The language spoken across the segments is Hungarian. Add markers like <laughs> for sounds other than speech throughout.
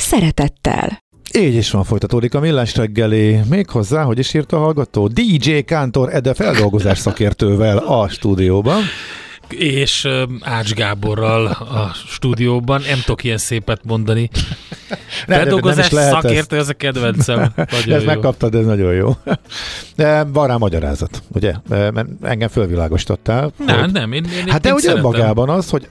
szeretettel. Így is van, folytatódik a millás reggeli. Méghozzá, hogy is írta a hallgató? DJ Kántor Ede feldolgozás szakértővel a stúdióban és Ács Gáborral a stúdióban. Nem tudok ilyen szépet mondani. Feldolgozás szakértő, ez a kedvencem. <laughs> Nagyon ezt jó. megkaptad, ez nagyon jó. De van rá magyarázat, ugye? Mert engem fölvilágosítottál. Nem, hogy... nem, én, én Hát de ugye önmagában az, hogy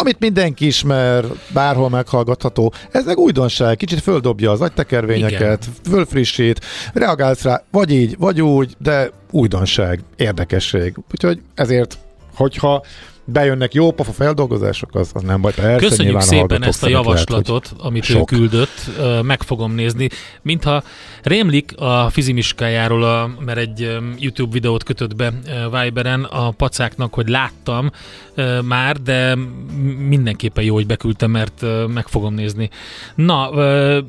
amit mindenki ismer, bárhol meghallgatható, ez meg újdonság, kicsit földobja az agytekervényeket, Igen. fölfrissít, reagálsz rá, vagy így, vagy úgy, de újdonság, érdekesség. Úgyhogy ezért hogyha bejönnek jó pofa feldolgozások, az, az nem baj. Persze, Köszönjük szépen ezt a javaslatot, lehet, amit sok. ő küldött, meg fogom nézni. Mintha rémlik a fizimiskájáról, a, mert egy YouTube videót kötött be Viberen a pacáknak, hogy láttam már, de mindenképpen jó, hogy beküldtem, mert meg fogom nézni. Na,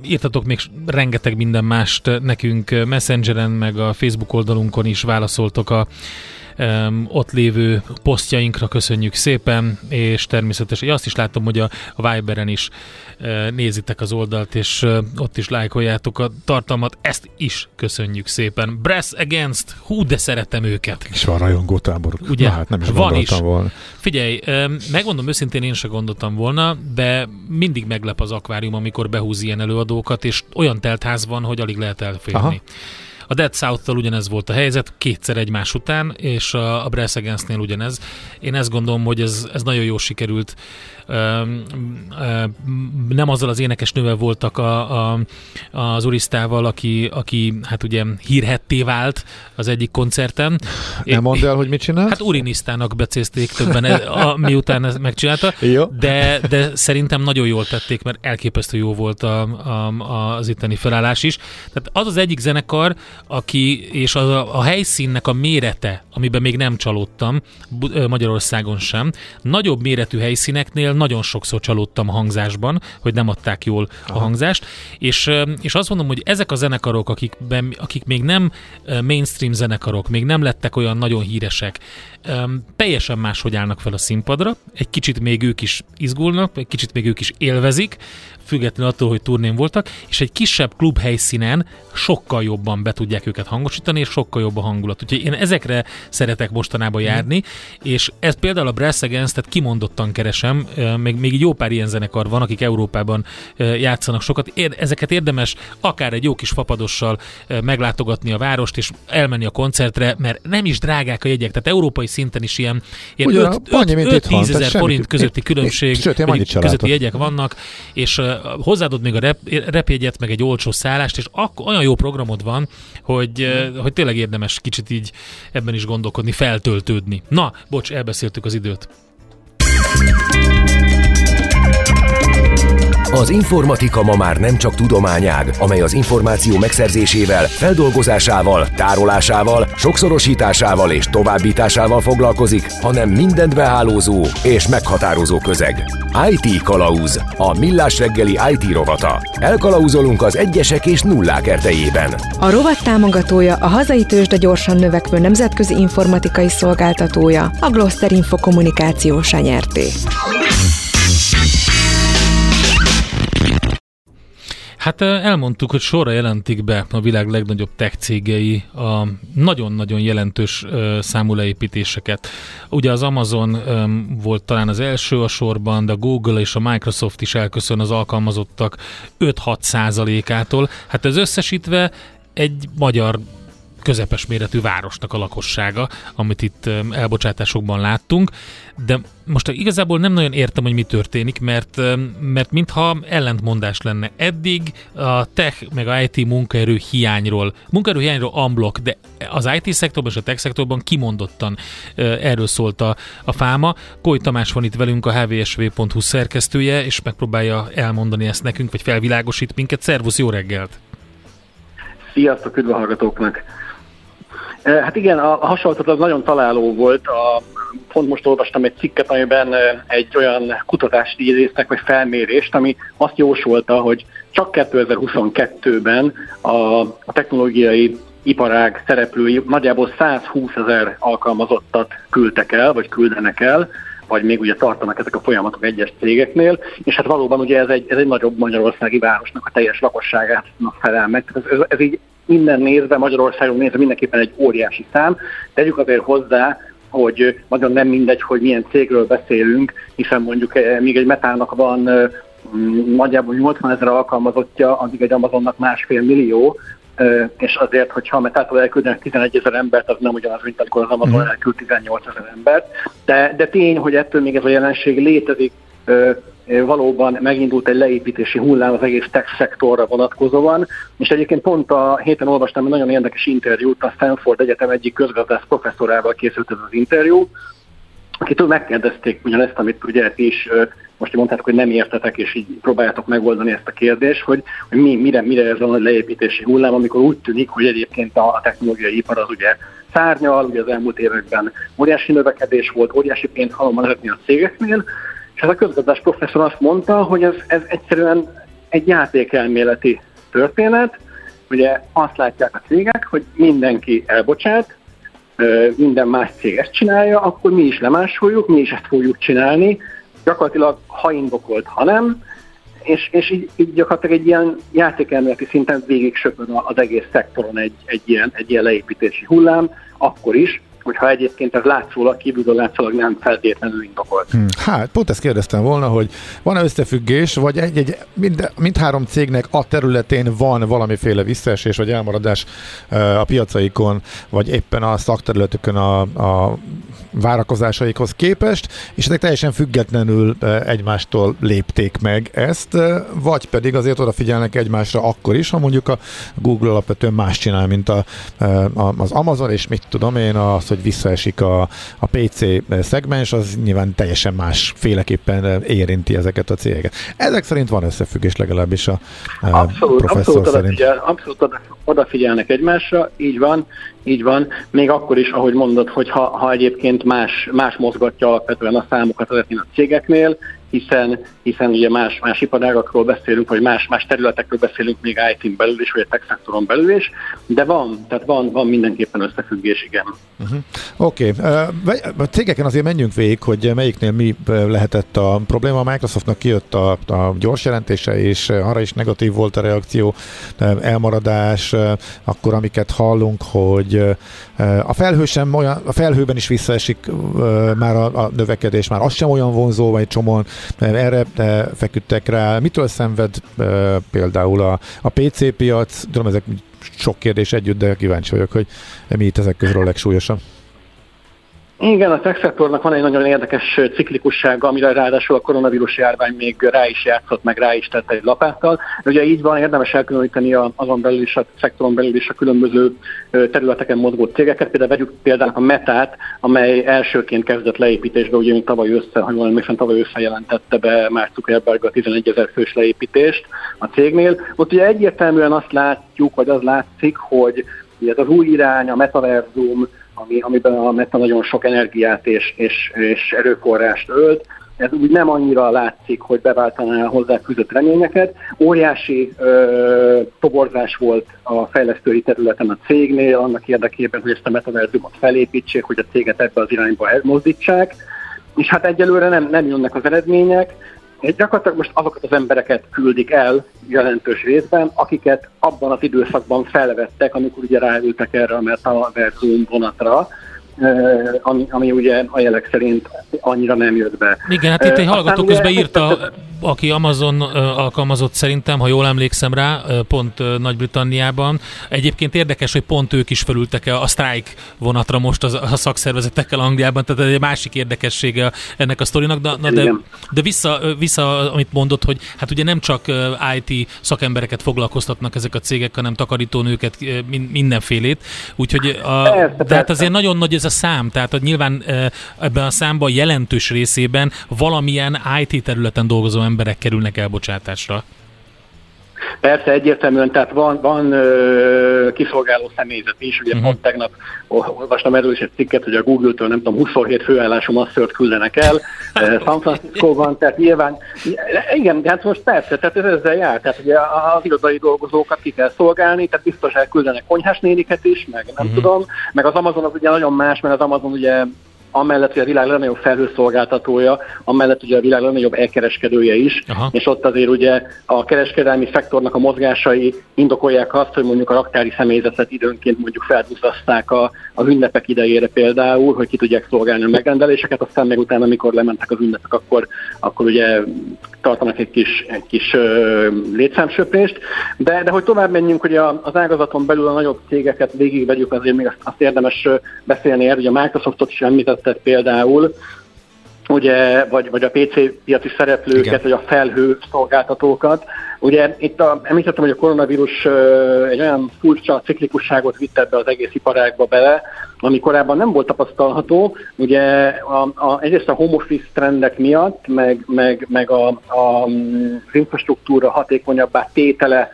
írtatok még rengeteg minden mást nekünk Messengeren, meg a Facebook oldalunkon is válaszoltok a ott lévő posztjainkra köszönjük szépen, és természetesen azt is látom, hogy a, a Viberen is uh, nézitek az oldalt, és uh, ott is lájkoljátok a tartalmat, ezt is köszönjük szépen. Brass Against, hú, de szeretem őket. És van rajongó táboruk. Ugye? Na, hát nem is van is. volna. Figyelj, megmondom őszintén, én sem gondoltam volna, de mindig meglep az akvárium, amikor behúz ilyen előadókat, és olyan teltház van, hogy alig lehet elférni. Aha. A Dead South-tal ugyanez volt a helyzet, kétszer egymás után, és a, a Brass Against-nél ugyanez. Én ezt gondolom, hogy ez, ez nagyon jól sikerült nem azzal az énekes nővel voltak a, a, az Urisztával, aki, aki hát ugye hírhetté vált az egyik koncerten. Nem mondd el, hogy mit csinál? Hát Urinisztának becézték többen, a, miután ezt megcsinálta, jó. De, de szerintem nagyon jól tették, mert elképesztő jó volt a, a, az itteni felállás is. Tehát az az egyik zenekar, aki, és a, a helyszínnek a mérete, amiben még nem csalódtam, Magyarországon sem, nagyobb méretű helyszíneknél nagyon sokszor csalódtam hangzásban, hogy nem adták jól Aha. a hangzást, és, és azt mondom, hogy ezek a zenekarok, akikben, akik még nem mainstream zenekarok, még nem lettek olyan nagyon híresek, teljesen máshogy állnak fel a színpadra, egy kicsit még ők is izgulnak, egy kicsit még ők is élvezik, függetlenül attól, hogy turnén voltak, és egy kisebb klub helyszínen sokkal jobban be tudják őket hangosítani, és sokkal jobb a hangulat. Úgyhogy én ezekre szeretek mostanában mhm. járni, mm. és ez például a Brass Against, tehát kimondottan keresem, még, még jó pár ilyen zenekar van, akik Európában játszanak sokat. Ezeket érdemes akár egy jó kis fapadossal meglátogatni a várost, és elmenni a koncertre, mert nem is drágák a jegyek, tehát európai szinten is ilyen, ilyen 5-10 ezer forint közötti különbség, sőt, közötti jegyek vannak, és hozzáadod még a rep, repjegyet, meg egy olcsó szállást, és akkor olyan jó programod van, hogy, mm. hogy tényleg érdemes kicsit így ebben is gondolkodni, feltöltődni. Na, bocs, elbeszéltük az időt. Az informatika ma már nem csak tudományág, amely az információ megszerzésével, feldolgozásával, tárolásával, sokszorosításával és továbbításával foglalkozik, hanem mindent behálózó és meghatározó közeg. IT Kalauz, a millás reggeli IT rovata. Elkalauzolunk az egyesek és nullák ertejében. A rovat támogatója a hazai tőzsde gyorsan növekvő nemzetközi informatikai szolgáltatója, a Gloster Info Kommunikáció nyerté. Hát elmondtuk, hogy sorra jelentik be a világ legnagyobb tech cégei a nagyon-nagyon jelentős számú leépítéseket. Ugye az Amazon volt talán az első a sorban, de a Google és a Microsoft is elköszön az alkalmazottak 5-6 százalékától. Hát ez összesítve egy magyar közepes méretű városnak a lakossága, amit itt elbocsátásokban láttunk, de most igazából nem nagyon értem, hogy mi történik, mert, mert mintha ellentmondás lenne. Eddig a tech meg a IT munkaerő hiányról, munkaerő hiányról unblock, de az IT szektorban és a tech szektorban kimondottan erről szólt a, a fáma. Koly Tamás van itt velünk, a hvsv.hu szerkesztője, és megpróbálja elmondani ezt nekünk, vagy felvilágosít minket. Szervusz, jó reggelt! Sziasztok, üdv a hallgatóknak! Hát igen, a hasonlatot az nagyon találó volt. A, pont most olvastam egy cikket, amiben egy olyan kutatást idéztek, vagy felmérést, ami azt jósolta, hogy csak 2022-ben a, a technológiai iparág szereplői nagyjából 120 ezer alkalmazottat küldtek el, vagy küldenek el, vagy még ugye tartanak ezek a folyamatok egyes cégeknél, és hát valóban ugye ez egy, ez egy nagyobb magyarországi városnak a teljes lakosságát felel meg. Ez, ez, ez így minden nézve, Magyarországon nézve mindenképpen egy óriási szám. Tegyük azért hozzá, hogy nagyon nem mindegy, hogy milyen cégről beszélünk, hiszen mondjuk eh, még egy metának van eh, nagyjából 80 ezer alkalmazottja, addig egy Amazonnak másfél millió, eh, és azért, hogyha a metától elküldenek 11 ezer embert, az nem ugyanaz, mint amikor az Amazon mhm. elküld 18 ezer embert. De, de tény, hogy ettől még ez a jelenség létezik, valóban megindult egy leépítési hullám az egész tech szektorra vonatkozóan, és egyébként pont a héten olvastam egy nagyon érdekes interjút, a Stanford Egyetem egyik közgazdász professzorával készült ez az interjú, akitől megkérdezték ugyanezt, amit ugye is most mondtátok, hogy nem értetek, és így próbáljátok megoldani ezt a kérdést, hogy, hogy mi, mire, mire ez a leépítési hullám, amikor úgy tűnik, hogy egyébként a, a technológiai ipar az ugye szárnyal, ugye az elmúlt években óriási növekedés volt, óriási pénzt halom a cégeknél, és ez a közgazdás professzor azt mondta, hogy ez, ez egyszerűen egy játékelméleti történet. Ugye azt látják a cégek, hogy mindenki elbocsát, minden más cég ezt csinálja, akkor mi is lemásoljuk, mi is ezt fogjuk csinálni, gyakorlatilag ha indokolt, ha nem, és, és így, így gyakorlatilag egy ilyen játékelméleti szinten végig söpör az egész szektoron egy, egy, ilyen, egy ilyen leépítési hullám, akkor is, hogyha egyébként ez látszólag, kívülről látszólag nem feltétlenül indokolt. Hmm. Hát, pont ezt kérdeztem volna, hogy van-e összefüggés, vagy egy, egy, mind, mindhárom cégnek a területén van valamiféle visszaesés, vagy elmaradás a piacaikon, vagy éppen a szakterületükön a, a várakozásaikhoz képest, és ezek teljesen függetlenül egymástól lépték meg ezt, vagy pedig azért odafigyelnek egymásra akkor is, ha mondjuk a Google alapvetően más csinál, mint a, a, az Amazon, és mit tudom én, az, hogy visszaesik a, a PC szegmens, az nyilván teljesen más féleképpen érinti ezeket a cégeket. Ezek szerint van összefüggés legalábbis a, a abszolút, professzor abszolút szerint. Odafigyel, abszolút odafigyelnek egymásra, így van, így van, még akkor is, ahogy mondod, hogy ha, ha egyébként más, más mozgatja alapvetően a számokat a cégeknél, hiszen, hiszen ugye más, más iparágakról beszélünk, vagy más, más területekről beszélünk még IT-n belül is, vagy a tech szektoron belül is, de van, tehát van, van mindenképpen összefüggés, igen. Uh-huh. Oké, okay. a cégeken azért menjünk végig, hogy melyiknél mi lehetett a probléma. A Microsoftnak kijött a, a gyors jelentése, és arra is negatív volt a reakció, elmaradás, akkor amiket hallunk, hogy a felhő sem olyan, a felhőben is visszaesik már a, a növekedés, már az sem olyan vonzó, vagy csomóan erre feküdtek rá. Mitől szenved például a, a PC piac? Tudom, ezek sok kérdés együtt, de kíváncsi vagyok, hogy mi itt ezek közül a legsúlyosabb. Igen, a tech szektornak van egy nagyon érdekes ciklikussága, amire ráadásul a koronavírus járvány még rá is játszott, meg rá is tette egy lapáttal. Ugye így van, érdemes elkülöníteni azon belül is, a szektoron belül is a különböző területeken mozgó cégeket. Például vegyük például a Metát, amely elsőként kezdett leépítésbe, ugye mint tavaly össze, ha jól emlékszem, tavaly össze jelentette be Mark Zuckerberg a 11 ezer fős leépítést a cégnél. Ott ugye egyértelműen azt látjuk, vagy az látszik, hogy ez az új irány, a metaverzum, ami, amiben a Meta nagyon sok energiát és, és, és erőforrást ölt, ez úgy nem annyira látszik, hogy beváltaná hozzá küzdött reményeket. Óriási ö, toborzás volt a fejlesztői területen a cégnél, annak érdekében, hogy ezt a metaverzumot felépítsék, hogy a céget ebbe az irányba elmozdítsák. És hát egyelőre nem, nem jönnek az eredmények, Gyakorlatilag most azokat az embereket küldik el jelentős részben, akiket abban az időszakban felvettek, amikor ugye ráültek erre a metaverzum vonatra, ami, ami ugye a jelek szerint annyira nem jött be. Igen, hát itt egy hallgató közben írta, aki Amazon alkalmazott szerintem, ha jól emlékszem rá, pont Nagy-Britanniában. Egyébként érdekes, hogy pont ők is felültek a strike vonatra most a szakszervezetekkel Angliában, tehát egy másik érdekessége ennek a sztorinak, de, na, de, de vissza, vissza, amit mondott, hogy hát ugye nem csak IT szakembereket foglalkoztatnak ezek a cégek, hanem takarítónőket, mindenfélét, úgyhogy a, persze, de hát azért nagyon nagy ez a szám, tehát hogy nyilván ebben a számban jelentős részében valamilyen IT területen dolgozó emberek kerülnek elbocsátásra. Persze, egyértelműen, tehát van, van ö, kiszolgáló személyzet is, ugye uh-huh. pont tegnap olvastam erről is egy cikket, hogy a Google-től nem tudom, 27 főállású masszört küldenek el <laughs> San Francisco-ban, tehát nyilván, igen, hát most persze, tehát ez ezzel jár, tehát ugye az irodai dolgozókat ki kell szolgálni, tehát biztos elküldenek konyhás néniket is, meg nem uh-huh. tudom, meg az Amazon az ugye nagyon más, mert az Amazon ugye amellett, hogy a világ legnagyobb felhőszolgáltatója, amellett ugye a világ legnagyobb elkereskedője is, Aha. és ott azért ugye a kereskedelmi szektornak a mozgásai indokolják azt, hogy mondjuk a raktári személyzetet időnként mondjuk felduzzaszták a, az ünnepek idejére például, hogy ki tudják szolgálni a megrendeléseket, aztán meg utána, amikor lementek az ünnepek, akkor, akkor ugye tartanak egy kis, egy kis uh, létszámsöprést, de, de hogy tovább menjünk, hogy az ágazaton belül a nagyobb cégeket végigvegyük, azért még azt, azt érdemes beszélni erről, hogy a Microsoftot is említetted például, ugye, vagy, vagy a PC piaci szereplőket, Igen. vagy a felhő szolgáltatókat. Ugye itt a, említettem, hogy a koronavírus egy olyan furcsa ciklikusságot vitt ebbe az egész iparágba bele, ami korábban nem volt tapasztalható. Ugye a, a, egyrészt a home office trendek miatt, meg, meg, meg a, a, az infrastruktúra hatékonyabbá tétele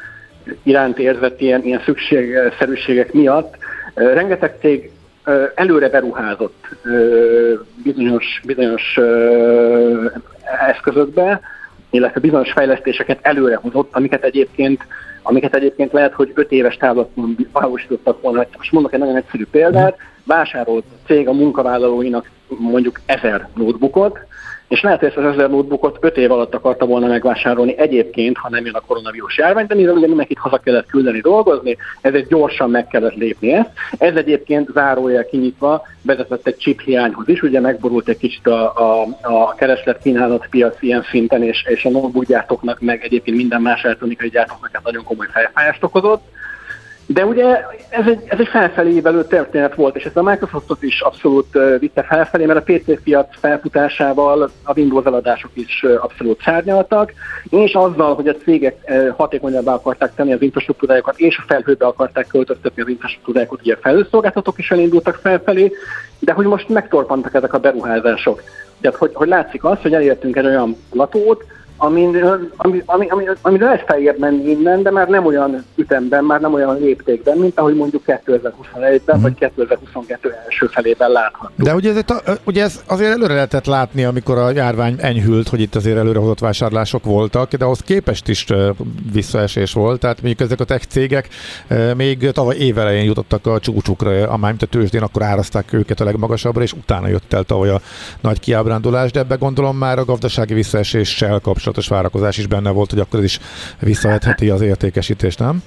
iránt érzett ilyen, ilyen szükségszerűségek miatt rengeteg cég előre beruházott bizonyos, bizonyos eszközökbe, illetve bizonyos fejlesztéseket előrehozott, amiket egyébként amiket egyébként lehet, hogy öt éves távlaton valósítottak volna. Most mondok egy nagyon egyszerű példát, vásárolt a cég a munkavállalóinak mondjuk ezer notebookot, és lehet, hogy ezt az ezer notebookot öt év alatt akarta volna megvásárolni egyébként, ha nem jön a koronavírus járvány, de mivel ugye mindenkit haza kellett küldeni dolgozni, ezért gyorsan meg kellett lépni ezt. Ez egyébként zárójel kinyitva vezetett egy chip hiányhoz is, ugye megborult egy kicsit a, a, a kereslet kínálat piac ilyen szinten, és, és a notebook gyártóknak, meg egyébként minden más elektronikai gyártóknak ez nagyon komoly fejfájást okozott. De ugye ez egy, ez egy felfelé belő történet volt, és ezt a Microsoftot is abszolút vitte felfelé, mert a PC piac felfutásával a Windows eladások is abszolút szárnyaltak, és azzal, hogy a cégek hatékonyabbá akarták tenni az infrastruktúrájukat, és a felhőbe akarták költöztetni az infrastruktúrájukat, ugye a felhőszolgáltatók is elindultak felfelé, de hogy most megtorpantak ezek a beruházások. Tehát, hogy, hogy látszik az, hogy elértünk egy olyan latót, amin, ami, ami, ami, ami lehet feljebb menni innen, de már nem olyan ütemben, már nem olyan léptékben, mint ahogy mondjuk 2021-ben, mm. vagy 2022 első felében látható. De ugye ez, ugye ez azért előre lehetett látni, amikor a járvány enyhült, hogy itt azért előrehozott vásárlások voltak, de ahhoz képest is visszaesés volt, tehát mondjuk ezek a tech cégek még tavaly évelején jutottak a csúcsukra, amely a tőzsdén, akkor árazták őket a legmagasabbra, és utána jött el tavaly a nagy kiábrándulás, de ebbe gondolom már a gazdasági visszaeséssel kapcsolatban kapcsolatos várakozás is benne volt, hogy akkor ez is visszavetheti az értékesítést, nem?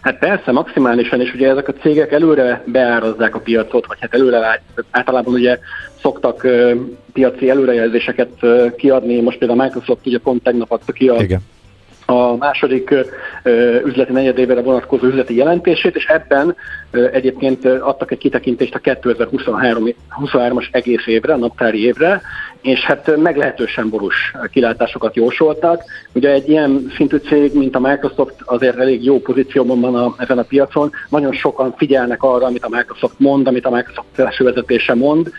Hát persze, maximálisan, és ugye ezek a cégek előre beárazzák a piacot, vagy hát előre általában ugye szoktak piaci előrejelzéseket kiadni, most például a Microsoft ugye pont tegnap adta ki a Igen a második üzleti negyedévre vonatkozó üzleti jelentését, és ebben egyébként adtak egy kitekintést a 2023-as egész évre, a naptári évre, és hát meglehetősen borús kilátásokat jósoltak. Ugye egy ilyen szintű cég, mint a Microsoft azért elég jó pozícióban van a, ezen a piacon, nagyon sokan figyelnek arra, amit a Microsoft mond, amit a Microsoft felső vezetése mond,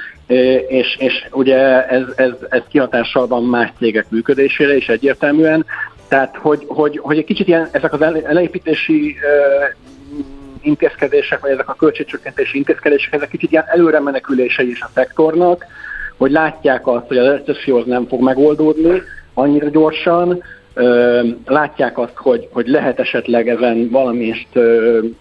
és, és ugye ez, ez, ez kihatással van más cégek működésére is egyértelműen, tehát, hogy, hogy, hogy egy kicsit ilyen, ezek az elépítési intézkedések, vagy ezek a költségcsökkentési intézkedések, ezek kicsit ilyen előre menekülései is a szektornak, hogy látják azt, hogy a recesszió nem fog megoldódni annyira gyorsan, látják azt, hogy, hogy lehet esetleg ezen valamist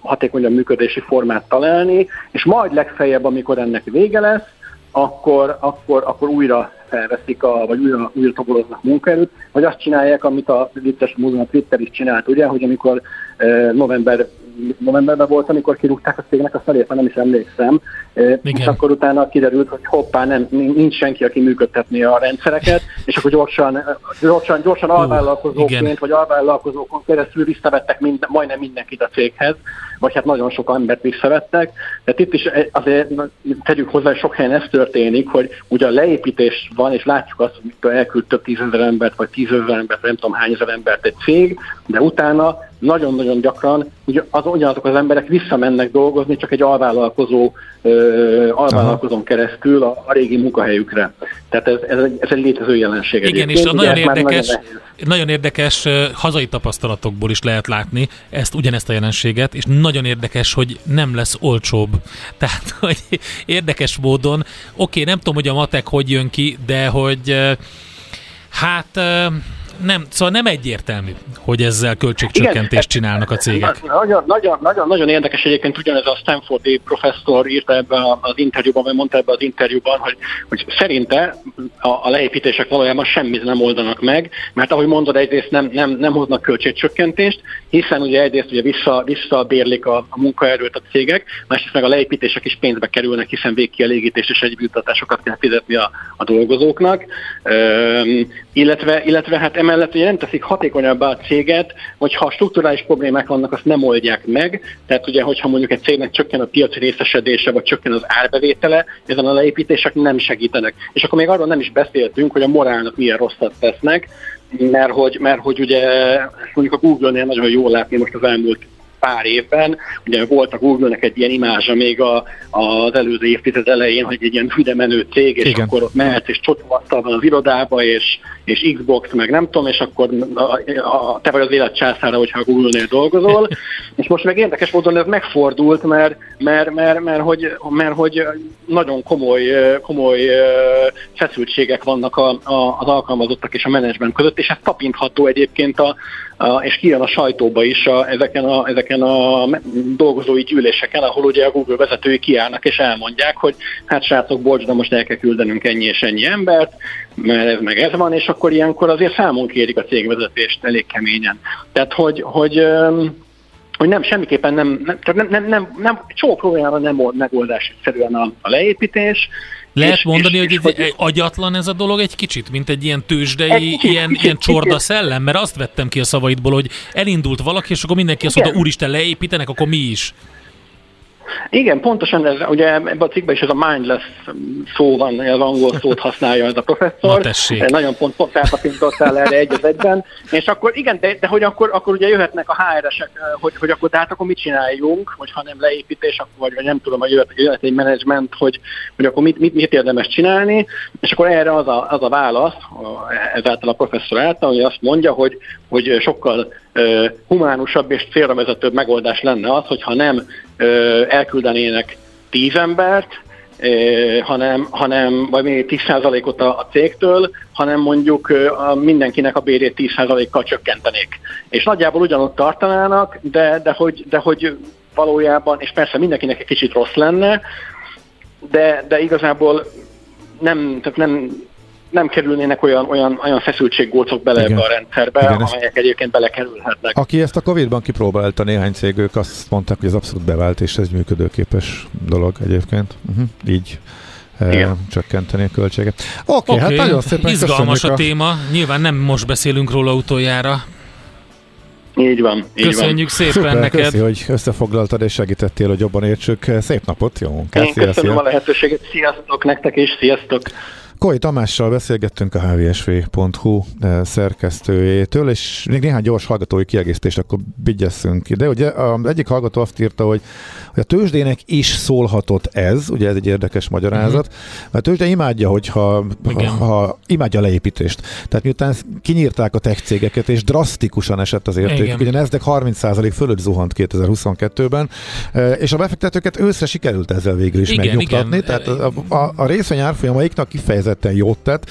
hatékonyabb működési formát találni, és majd legfeljebb, amikor ennek vége lesz, akkor, akkor, akkor újra felveszik, a, vagy újra, újra toboroznak munkaerőt, vagy azt csinálják, amit a vicces múzeum a Twitter is csinált, ugye, hogy amikor november novemberben volt, amikor kirúgták a cégnek, azt elég nem is emlékszem. Igen. És akkor utána kiderült, hogy hoppá, nem, nincs senki, aki működtetni a rendszereket, és akkor gyorsan, gyorsan, gyorsan alvállalkozóként, vagy alvállalkozókon keresztül visszavettek mind, majdnem mindenkit a céghez, vagy hát nagyon sok embert visszavettek. Tehát itt is azért tegyük hozzá, hogy sok helyen ez történik, hogy ugye a leépítés van, és látjuk azt, hogy elküld több tízezer embert, vagy tízezer embert, vagy nem tudom hány ezer embert egy cég, de utána nagyon-nagyon gyakran ugye az, ugyanazok az emberek visszamennek dolgozni, csak egy alvállalkozó, ö, alvállalkozón keresztül a, a régi munkahelyükre. Tehát ez, ez, egy, ez egy létező jelenség. Igen, és a nagyon érdekes, nagyon, nagyon érdekes hazai tapasztalatokból is lehet látni ezt, ugyanezt a jelenséget, és nagyon érdekes, hogy nem lesz olcsóbb. <laughs> Tehát, hogy érdekes módon, oké, nem tudom, hogy a matek hogy jön ki, de hogy hát nem, szóval nem egyértelmű, hogy ezzel költségcsökkentést csinálnak a cégek. Nagyon, nagyon, nagyon, nagyon érdekes egyébként ugyanez a Stanfordi professzor írta ebbe az interjúban, vagy mondta ebbe az interjúban, hogy, hogy szerinte a, a leépítések valójában semmit nem oldanak meg, mert ahogy mondod, egyrészt nem, nem, nem hoznak költségcsökkentést, hiszen ugye egyrészt ugye vissza, visszabérlik a, a munkaerőt a cégek, másrészt meg a leépítések is pénzbe kerülnek, hiszen végkielégítést és egyéb juttatásokat kell fizetni a, a dolgozóknak, Üm, illetve, illetve hát emellett ugye nem teszik hatékonyabbá a céget, hogyha strukturális problémák vannak, azt nem oldják meg. Tehát ugye, hogyha mondjuk egy cégnek csökken a piaci részesedése, vagy csökken az árbevétele, ezen a leépítések nem segítenek. És akkor még arról nem is beszéltünk, hogy a morálnak milyen rosszat tesznek, mert hogy, mert hogy ugye mondjuk a Google-nél nagyon jól látni most az elmúlt pár évben. Ugye volt a Google-nek egy ilyen imázsa még a, az előző évtized elején, hogy egy ilyen hüdemenő cég, és Igen. akkor ott mehetsz, és csotvaasztal van az irodába, és, és Xbox, meg nem tudom, és akkor a, a, te vagy az élet császára, hogyha a Google-nél dolgozol. <laughs> és most meg érdekes módon ez megfordult, mert, mert, mert, mert, hogy, mert hogy nagyon komoly, komoly feszültségek vannak a, a, az alkalmazottak és a menedzsment között, és ez tapintható egyébként a, a, és kijön a sajtóba is a, ezeken, a, ezeken a dolgozói gyűléseken, ahol ugye a Google vezetői kiállnak és elmondják, hogy hát srácok, bocs, de most el kell küldenünk ennyi és ennyi embert, mert ez meg ez van, és akkor ilyenkor azért számon kérik a cégvezetést elég keményen. Tehát, hogy, hogy hogy nem, semmiképpen nem, nem, nem, nem, nem, nem csomó problémára nem megoldás egyszerűen a, a leépítés, lehet és, mondani, és, hogy, és, hogy egy agyatlan ez a dolog egy kicsit, mint egy ilyen tőzsdei, egy kicsit, ilyen, kicsit, ilyen csorda kicsit. szellem? Mert azt vettem ki a szavaidból, hogy elindult valaki, és akkor mindenki azt mondta, úristen, leépítenek, akkor mi is. Igen, pontosan ez, ugye ebben a cikkben is ez a mindless szó van, az angol szót használja ez a professzor. Na Nagyon pont, pont elpatintottál erre egy az egyben. És akkor igen, de, de hogy akkor, akkor ugye jöhetnek a HR-esek, hogy, hogy akkor tehát akkor mit csináljunk, vagy ha nem leépítés, akkor, vagy, vagy nem tudom, hogy jöhet, jöhet egy menedzsment, hogy, hogy akkor mit, mit, mit érdemes csinálni, és akkor erre az a, az a válasz, ezáltal a professzor által, hogy azt mondja, hogy, hogy sokkal humánusabb és célra vezetőbb megoldás lenne az, hogyha nem elküldenének tíz embert, hanem, hanem vagy még 10%-ot a, a cégtől, hanem mondjuk a mindenkinek a bérét 10%-kal csökkentenék. És nagyjából ugyanott tartanának, de, de, hogy, de hogy valójában, és persze mindenkinek egy kicsit rossz lenne, de, de igazából nem, tehát nem nem kerülnének olyan, olyan, olyan feszültséggócok bele Igen. ebbe a rendszerbe, Igen, amelyek egyébként belekerülhetnek. Aki ezt a Covid-ban kipróbálta néhány cég, ők azt mondták, hogy ez abszolút bevált, és ez működőképes dolog egyébként. Uh-huh. Így eh, igen. csökkenteni a költséget. Oké, okay, okay. hát nagyon szépen Izgalmas a, a téma. Nyilván nem most beszélünk róla utoljára. Így van. Így Köszönjük van. szépen Szuper, neked. Köszi, hogy összefoglaltad és segítettél, hogy jobban értsük. Szép napot, jó munkát. Én köszönöm szia. a lehetőséget. Sziasztok nektek is, sziasztok. Koly Tamással beszélgettünk a hvsv.hu eh, szerkesztőjétől, és még néhány gyors hallgatói kiegészítést akkor vigyesszünk ide. Ugye az egyik hallgató azt írta, hogy, hogy a tőzsdének is szólhatott ez, ugye ez egy érdekes magyarázat, uh-huh. mert a tőzsde imádja, hogyha ha, ha, imádja a leépítést. Tehát miután kinyírták a tech cégeket, és drasztikusan esett az érték, ugye Nasdaq 30% fölött zuhant 2022-ben, eh, és a befektetőket őszre sikerült ezzel végül is igen, megnyugtatni, igen. tehát a, a, a részvény árfolyamaiknak kifejezett kifejezetten jót tett.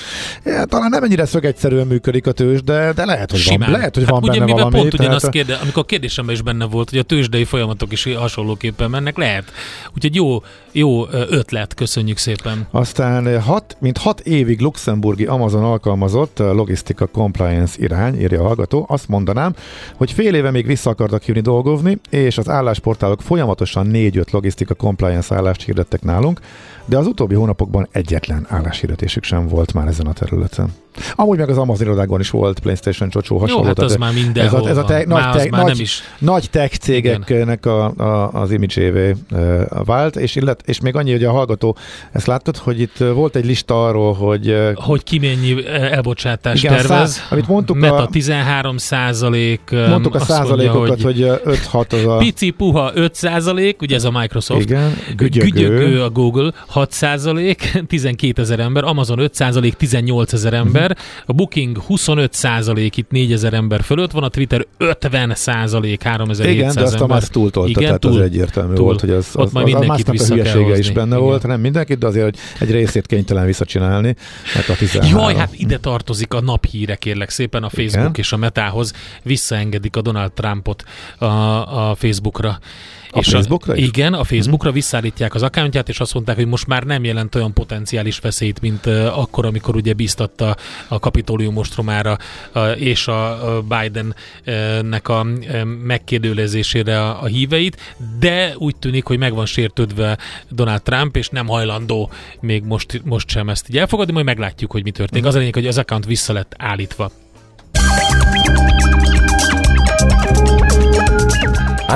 Talán nem ennyire szögegyszerűen működik a tőzs, de, de lehet, hogy Simán. van, lehet, hogy hát van ugye, benne valami. Pont tehát... kérde, amikor a kérdésemben is benne volt, hogy a tőzsdei folyamatok is hasonlóképpen mennek, lehet. Úgyhogy jó, jó ötlet, köszönjük szépen. Aztán hat, mint hat évig luxemburgi Amazon alkalmazott logisztika compliance irány, írja a hallgató, azt mondanám, hogy fél éve még vissza akartak jönni dolgozni, és az állásportálok folyamatosan 4-5 logisztika compliance állást hirdettek nálunk, de az utóbbi hónapokban egyetlen álláshirdetésük sem volt már ezen a területen. Amúgy meg az Amazon irodákban is volt PlayStation csocsó hasonló. Jó, hát az már mindenhol ez a, ez a te, nagy, te, nagy, nem is. nagy tech cégeknek a, a, az e, vált, és, illet, és még annyi, hogy a hallgató, ezt láttad, hogy itt volt egy lista arról, hogy... Hogy ki mennyi elbocsátást igen, tervez. Száz, amit mondtuk Meta a, 13 százalék. Mondtuk a százalékokat, mondja, hogy, hogy 5-6 az a... Pici puha 5 százalék, ugye ez a Microsoft. Igen, gügyögő. gügyögő a Google 6 százalék, 12 ezer ember, Amazon 5 százalék, 18 ezer ember, ember, a Booking 25 százalék itt 4000 ember fölött van, a Twitter 50 százalék 3700 Igen, de azt ember. a Musk túltolta, Igen, tehát túl, az egyértelmű túl, volt, hogy az, az, az, az, az a hülyesége is benne Igen. volt, nem mindenkit, de azért hogy egy részét kénytelen visszacsinálni. Mert a 13. Jaj, hát ide tartozik a naphíre, kérlek szépen a Facebook Igen. és a Metához visszaengedik a Donald Trumpot a, a Facebookra. A és Facebookra a, is? Igen, a Facebookra uh-huh. visszaállítják az accountját, és azt mondták, hogy most már nem jelent olyan potenciális veszélyt, mint uh, akkor, amikor ugye bíztatta a kapitólium ostromára uh, és a uh, Bidennek a uh, megkérdőlezésére a, a híveit, de úgy tűnik, hogy meg van sértődve Donald Trump, és nem hajlandó még most, most sem ezt így elfogadni, majd meglátjuk, hogy mi történik. Uh-huh. Az a lényeg, hogy az account vissza lett állítva.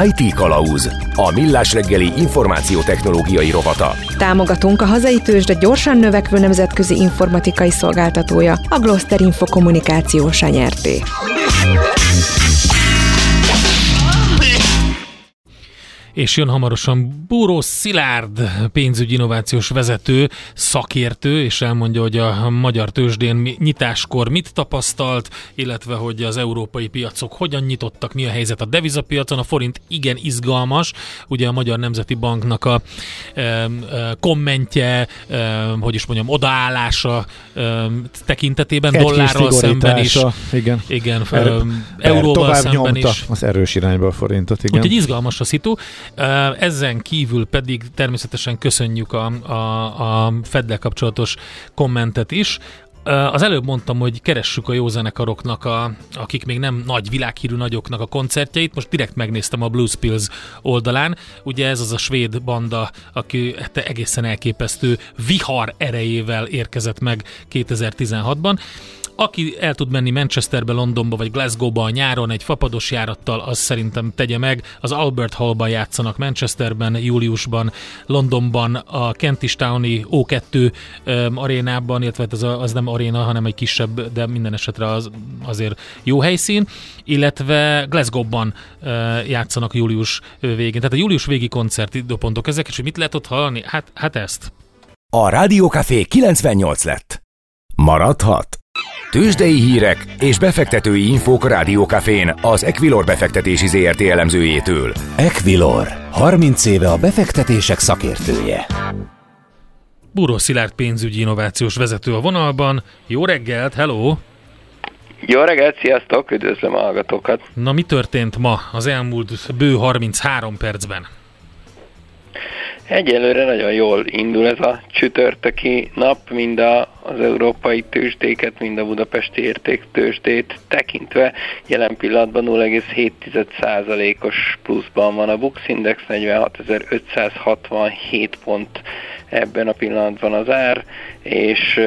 IT Kalauz. A millás reggeli információtechnológiai rovata. Támogatunk a hazai tőzsde gyorsan növekvő nemzetközi informatikai szolgáltatója, a Gloster Info kommunikáció nyerté. És jön hamarosan Búró Szilárd pénzügyi innovációs vezető, szakértő, és elmondja, hogy a magyar tőzsdén nyitáskor mit tapasztalt, illetve hogy az európai piacok hogyan nyitottak, mi a helyzet a devizapiacon. A forint igen izgalmas, ugye a Magyar Nemzeti Banknak a e, e, kommentje, e, hogy is mondjam, odaállása e, tekintetében, Egy dollárral szemben is. Igen. Igen, er, euróval szemben is. az erős irányba a forintot, igen. Úgyhogy izgalmas a szitu. Ezen kívül pedig természetesen köszönjük a, a, a Feddel kapcsolatos kommentet is. Az előbb mondtam, hogy keressük a jó zenekaroknak, a, akik még nem nagy világhírű nagyoknak a koncertjeit. Most direkt megnéztem a Blues Pills oldalán. Ugye ez az a svéd banda, aki hát egészen elképesztő vihar erejével érkezett meg 2016-ban. Aki el tud menni Manchesterbe, Londonba vagy Glasgowba a nyáron egy fapados járattal, az szerintem tegye meg. Az Albert Hallban játszanak Manchesterben, júliusban, Londonban, a Kentish Towni O2 um, arénában, illetve hát az, az nem aréna, hanem egy kisebb, de minden esetre az, azért jó helyszín, illetve Glasgow-ban uh, játszanak július végén. Tehát a július végi koncert időpontok ezek, és hogy mit lehet ott hallani? Hát, hát ezt. A Rádiókafé 98 lett. Maradhat? Tőzsdei hírek és befektetői infók a Rádiókafén az Equilor befektetési ZRT elemzőjétől. Equilor, 30 éve a befektetések szakértője. Buró Szilárd pénzügyi innovációs vezető a vonalban. Jó reggelt, hello! Jó reggelt, sziasztok, üdvözlöm a hallgatókat! Na mi történt ma az elmúlt bő 33 percben? Egyelőre nagyon jól indul ez a csütörtöki nap, mind a, az európai tőzsdéket, mind a budapesti értéktőzsdét tekintve. Jelen pillanatban 0,7%-os pluszban van a Bux Index, 46.567 pont ebben a pillanatban az ár, és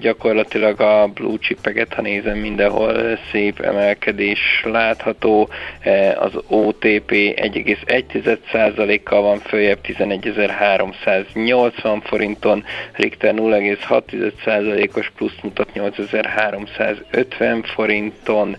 gyakorlatilag a blue chipeket, ha nézem, mindenhol szép emelkedés látható. Az OTP 1,1%-kal van följebb 11.380 forinton, Richter 0,6%-os plusz mutat 8.350 forinton,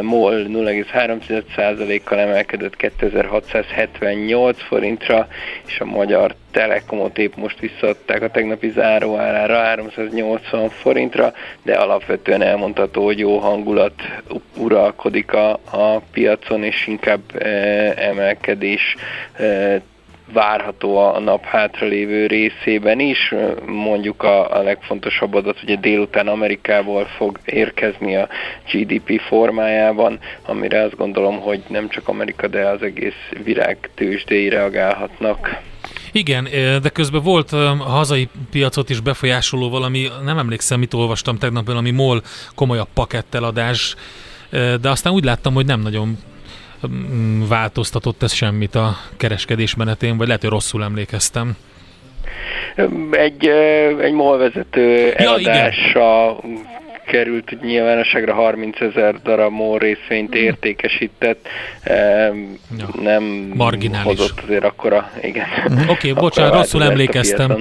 MOL 0,3%-kal emelkedett 2678 forintra, és a magyar Telekomot épp most visszaadták a tegnapi záróárára 380 forintra, de alapvetően elmondható, hogy jó hangulat uralkodik a, a piacon, és inkább e, emelkedés e, várható a nap hátralévő részében is. Mondjuk a, a legfontosabb adat, ugye délután Amerikából fog érkezni a GDP formájában, amire azt gondolom, hogy nem csak Amerika, de az egész virág tőzsdei reagálhatnak. Igen, de közben volt a hazai piacot is befolyásoló valami, nem emlékszem, mit olvastam tegnap, valami MOL komolyabb paketteladás, de aztán úgy láttam, hogy nem nagyon mm, változtatott ez semmit a kereskedés menetén, vagy lehet, hogy rosszul emlékeztem. Egy, egy MOL vezető eladása igen került nyilvánosságra 30 ezer darab MOL részvényt értékesített, ja. nem Marginális. hozott azért akkora, igen. Oké, okay, bocsánat, rosszul emlékeztem.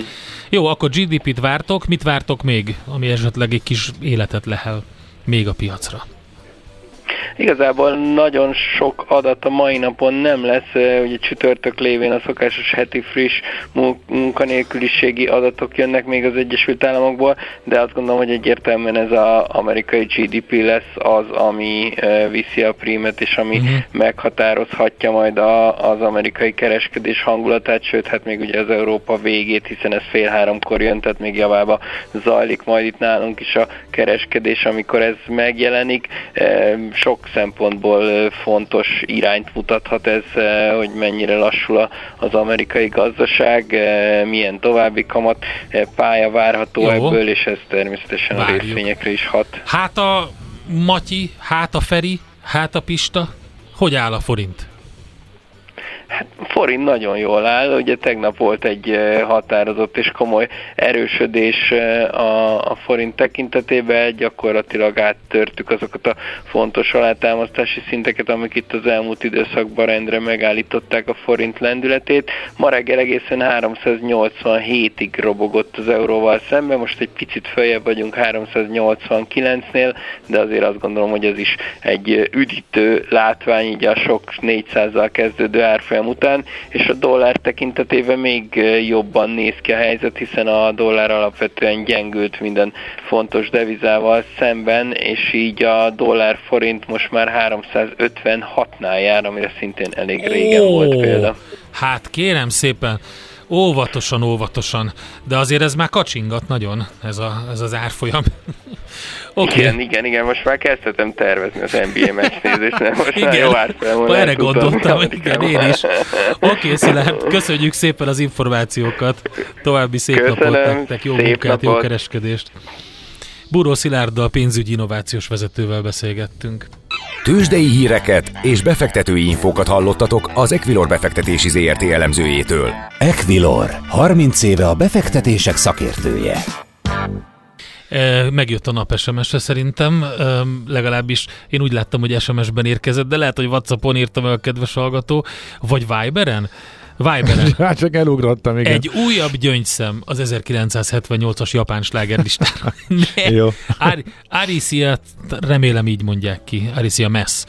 Jó, akkor GDP-t vártok, mit vártok még, ami esetleg egy kis életet lehel még a piacra? Igazából nagyon sok adat a mai napon nem lesz, ugye csütörtök lévén a szokásos heti friss munkanélküliségi adatok jönnek még az Egyesült Államokból, de azt gondolom, hogy egyértelműen ez az amerikai GDP lesz az, ami viszi a prímet, és ami uh-huh. meghatározhatja majd a, az amerikai kereskedés hangulatát, sőt, hát még ugye az Európa végét, hiszen ez fél háromkor jön, tehát még javába zajlik majd itt nálunk is a kereskedés, amikor ez megjelenik. Sok szempontból fontos irányt mutathat ez, hogy mennyire lassul az amerikai gazdaság, milyen további kamat pálya várható Jó. ebből, és ez természetesen Várjuk. a részvényekre is hat. Hát a Matyi, hát a Feri, hát a Pista, hogy áll a forint? Hát forint nagyon jól áll, ugye tegnap volt egy eh, határozott és komoly erősödés eh, a, a forint tekintetében, gyakorlatilag áttörtük azokat a fontos alátámasztási szinteket, amik itt az elmúlt időszakban rendre megállították a forint lendületét. Ma reggel egészen 387-ig robogott az euróval szemben, most egy picit följebb vagyunk 389-nél, de azért azt gondolom, hogy ez is egy üdítő látvány, így a sok 400-zal kezdődő árfolyam árfolyam után, és a dollár tekintetében még jobban néz ki a helyzet, hiszen a dollár alapvetően gyengült minden fontos devizával szemben, és így a dollár forint most már 356-nál jár, amire szintén elég régen volt példa. Hát kérem szépen, óvatosan, óvatosan, de azért ez már kacsingat nagyon, ez, a, ez az árfolyam. <laughs> Okay. Igen, igen, igen, most már kezdhetem tervezni az NBA meccs nézést, nem most igen. már jó árfolyamon Erre gondoltam, igen, én is. Oké, okay, Szilárd, köszönjük szépen az információkat, további szép Köszönöm, napot nektek, jó munkát, napot. jó kereskedést. Buró Szilárddal pénzügyi innovációs vezetővel beszélgettünk. Tőzsdei híreket és befektetői infókat hallottatok az Equilor befektetési ZRT elemzőjétől. Equilor, 30 éve a befektetések szakértője. Megjött a nap SMS-e szerintem, legalábbis én úgy láttam, hogy SMS-ben érkezett, de lehet, hogy Whatsappon írta meg a kedves hallgató, vagy Viberen. Viberen. <laughs> Hát csak elugrottam, igen. Egy újabb gyöngyszem az 1978-as japán slágerlistára. <laughs> Jó. <laughs> Ar- Arisia, remélem így mondják ki, Arisia Mess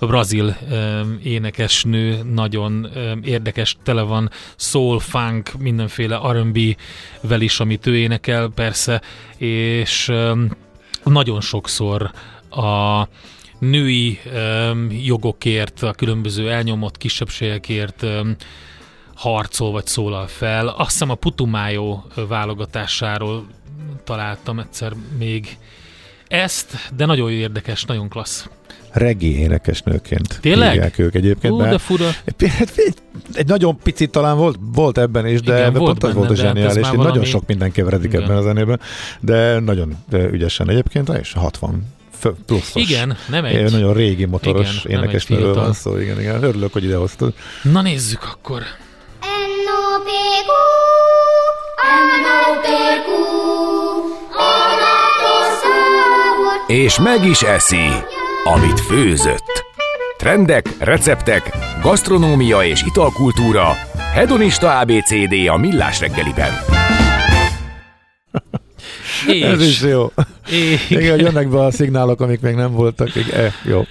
brazil um, énekesnő, nagyon um, érdekes, tele van soul, funk, mindenféle R&B-vel is, amit ő énekel persze, és um, nagyon sokszor a női jogokért, a különböző elnyomott kisebbségekért harcol vagy szólal fel. Azt hiszem a Putumájó válogatásáról találtam egyszer még ezt, de nagyon érdekes, nagyon klassz reggae énekesnőként Tényleg? hívják ők egyébként. Hú, de fura. Hát egy, egy nagyon picit talán volt, volt ebben is, de Igen, volt pont az volt a zseniális. Hát nagyon sok minden keveredik Igen. ebben a zenében, de nagyon ügyesen egyébként, és 60 pluszos. Igen, nem egy. Nagyon régi motoros énekesnőről van szó, igen, igen. Örülök, hogy idehoztad. Na nézzük akkor. És meg is eszi amit főzött. Trendek, receptek, gasztronómia és italkultúra. Hedonista ABCD a Millás reggeliben. <laughs> És, Ez is jó. És, igen, hogy jönnek be a szignálok, amik még nem voltak. Igen, e, jó.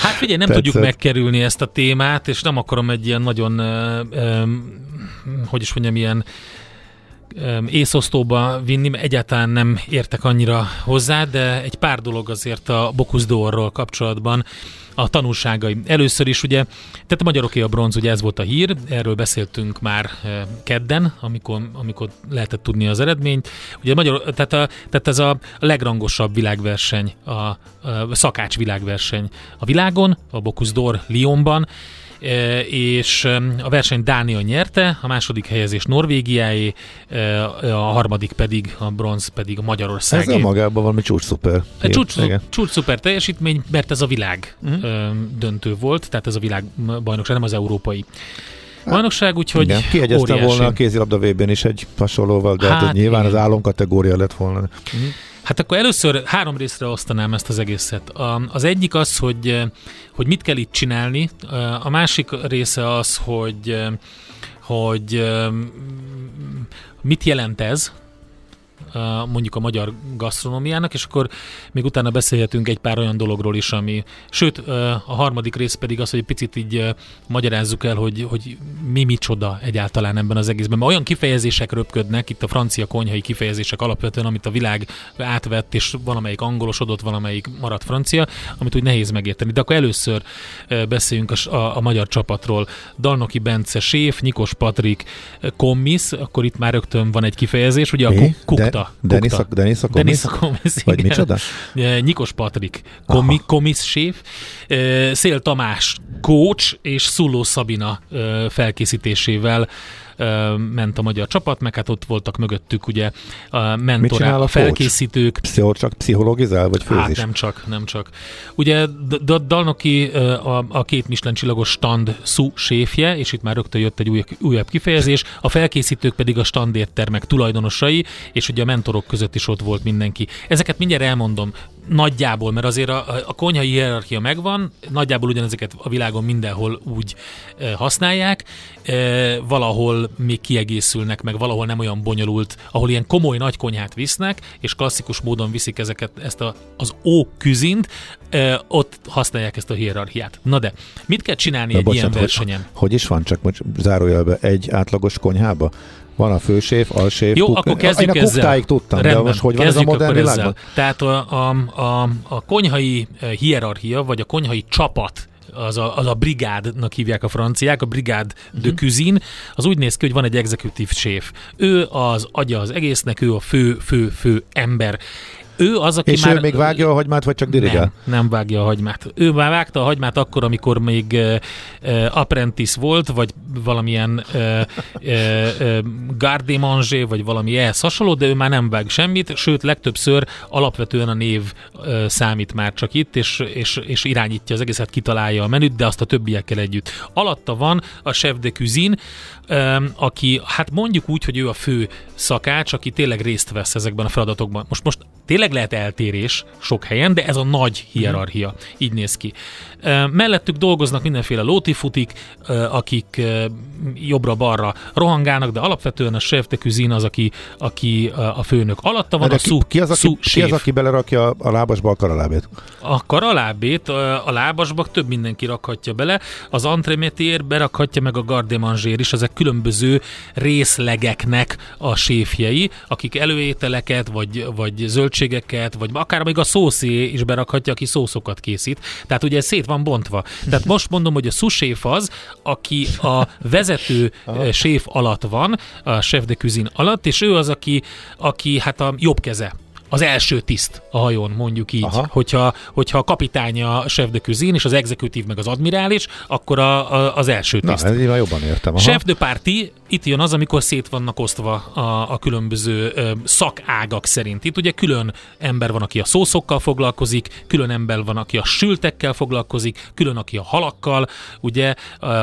Hát figyelj, nem Tetszett. tudjuk megkerülni ezt a témát, és nem akarom egy ilyen nagyon, uh, um, hogy is mondjam, ilyen észosztóba vinni, mert egyáltalán nem értek annyira hozzá, de egy pár dolog azért a Bocuse d'Orról kapcsolatban a tanulságai. Először is ugye, tehát a magyaroké a bronz, ugye ez volt a hír, erről beszéltünk már kedden, amikor, amikor lehetett tudni az eredményt. Ugye a magyar, tehát, a, tehát ez a legrangosabb világverseny, a, a szakács világverseny a világon, a Bocuse d'Or Lyonban, és a verseny Dánia nyerte, a második helyezés Norvégiáé, a harmadik pedig, a bronz pedig a Magyarországé. Ez a magában valami csúcs szuper. Csúcs, csúcs szuper teljesítmény, mert ez a világ uh-huh. döntő volt, tehát ez a világ bajnokság, nem az európai bajnokság, úgyhogy Igen, kiegyeztem volna a kézilabda vb is egy hasonlóval, de hát, hát nyilván igen. az álomkategória lett volna. Uh-huh. Hát akkor először három részre osztanám ezt az egészet. Az egyik az, hogy, hogy mit kell itt csinálni, a másik része az, hogy, hogy mit jelent ez, mondjuk a magyar gasztronómiának, és akkor még utána beszélhetünk egy pár olyan dologról is, ami, sőt, a harmadik rész pedig az, hogy egy picit így magyarázzuk el, hogy, hogy mi micsoda egyáltalán ebben az egészben. Mert olyan kifejezések röpködnek, itt a francia konyhai kifejezések alapvetően, amit a világ átvett, és valamelyik angolosodott, valamelyik maradt francia, amit úgy nehéz megérteni. De akkor először beszéljünk a, a, a magyar csapatról. Dalnoki Bence séf, Nikos Patrik Kommis, akkor itt már rögtön van egy kifejezés, ugye a kukta. Denis, a, Denis a Denis a Komis, Vagy micsoda? Nikos Patrik, komi, Komis séf, Szél Tamás coach és Szuló Szabina felkészítésével ment a magyar csapat, meg hát ott voltak mögöttük ugye a mentorák, a felkészítők. Pszichol, csak pszichologizál, vagy főzés? Hát nem csak, nem csak. Ugye Dalnoki a, a két Michelin csillagos stand szú séfje, és itt már rögtön jött egy új, újabb kifejezés, a felkészítők pedig a standértermek tulajdonosai, és ugye a mentorok között is ott volt mindenki. Ezeket mindjárt elmondom, nagyjából, mert azért a, a konyhai hierarchia megvan, nagyjából ugyanezeket a világon mindenhol úgy e, használják, e, valahol még kiegészülnek, meg valahol nem olyan bonyolult, ahol ilyen komoly nagy konyhát visznek, és klasszikus módon viszik ezeket, ezt a, az ó küzint, e, ott használják ezt a hierarchiát. Na de, mit kell csinálni Na egy bocsánat, ilyen versenyen? Hogy, hogy is van, csak most zárójelbe, egy átlagos konyhába? Van a főséf, alséf, Jó, kuk... akkor kezdjük Én a kuktáig tudtam, Rendben, de most hogy van ez a modern világban? Ezzel. Tehát a, a, a, a konyhai eh, hierarchia, vagy a konyhai csapat az a, az a brigádnak hívják a franciák, a brigád de mhm. cuisine, az úgy néz ki, hogy van egy executive séf. Ő az agya az egésznek, ő a fő, fő, fő ember ő az, aki És már... ő még vágja a hagymát, vagy csak dirigál? Nem, nem vágja a hagymát. Ő már vágta a hagymát akkor, amikor még uh, uh, apprentice volt, vagy valamilyen uh, uh, garde manger, vagy valami ehhez hasonló, de ő már nem vág semmit, sőt, legtöbbször alapvetően a név uh, számít már csak itt, és, és, és irányítja az egészet, kitalálja a menüt, de azt a többiekkel együtt. Alatta van a chef de cuisine, aki, hát mondjuk úgy, hogy ő a fő szakács, aki tényleg részt vesz ezekben a feladatokban. Most, most tényleg lehet eltérés sok helyen, de ez a nagy hierarchia. Mm. Így néz ki. Mellettük dolgoznak mindenféle lótifutik, akik jobbra-balra rohangálnak, de alapvetően a chef de cuisine az, aki, aki a főnök. Alatta van de a ki, ki, az, aki, ki az, aki belerakja a lábasba a karalábét? A karalábét a lábasba több mindenki rakhatja bele. Az entremetier berakhatja meg a garde manger is, ezek különböző részlegeknek a séfjei, akik előételeket, vagy, vagy zöldségeket, vagy akár még a szószé is berakhatja, aki szószokat készít. Tehát ugye szét van bontva. Tehát most mondom, hogy a suséf az, aki a vezető séf alatt van, a chef de cuisine alatt, és ő az, aki, aki hát a jobb keze az első tiszt a hajón, mondjuk így. Aha. Hogyha, hogyha a kapitány a chef de cuisine, és az exekutív meg az admirális, akkor a, a, az első tiszt. Na, ez jobban értem. Aha. Chef de party, itt jön az, amikor szét vannak osztva a, a különböző ö, szakágak szerint. Itt ugye külön ember van, aki a szószokkal foglalkozik, külön ember van, aki a sültekkel foglalkozik, külön, aki a halakkal, ugye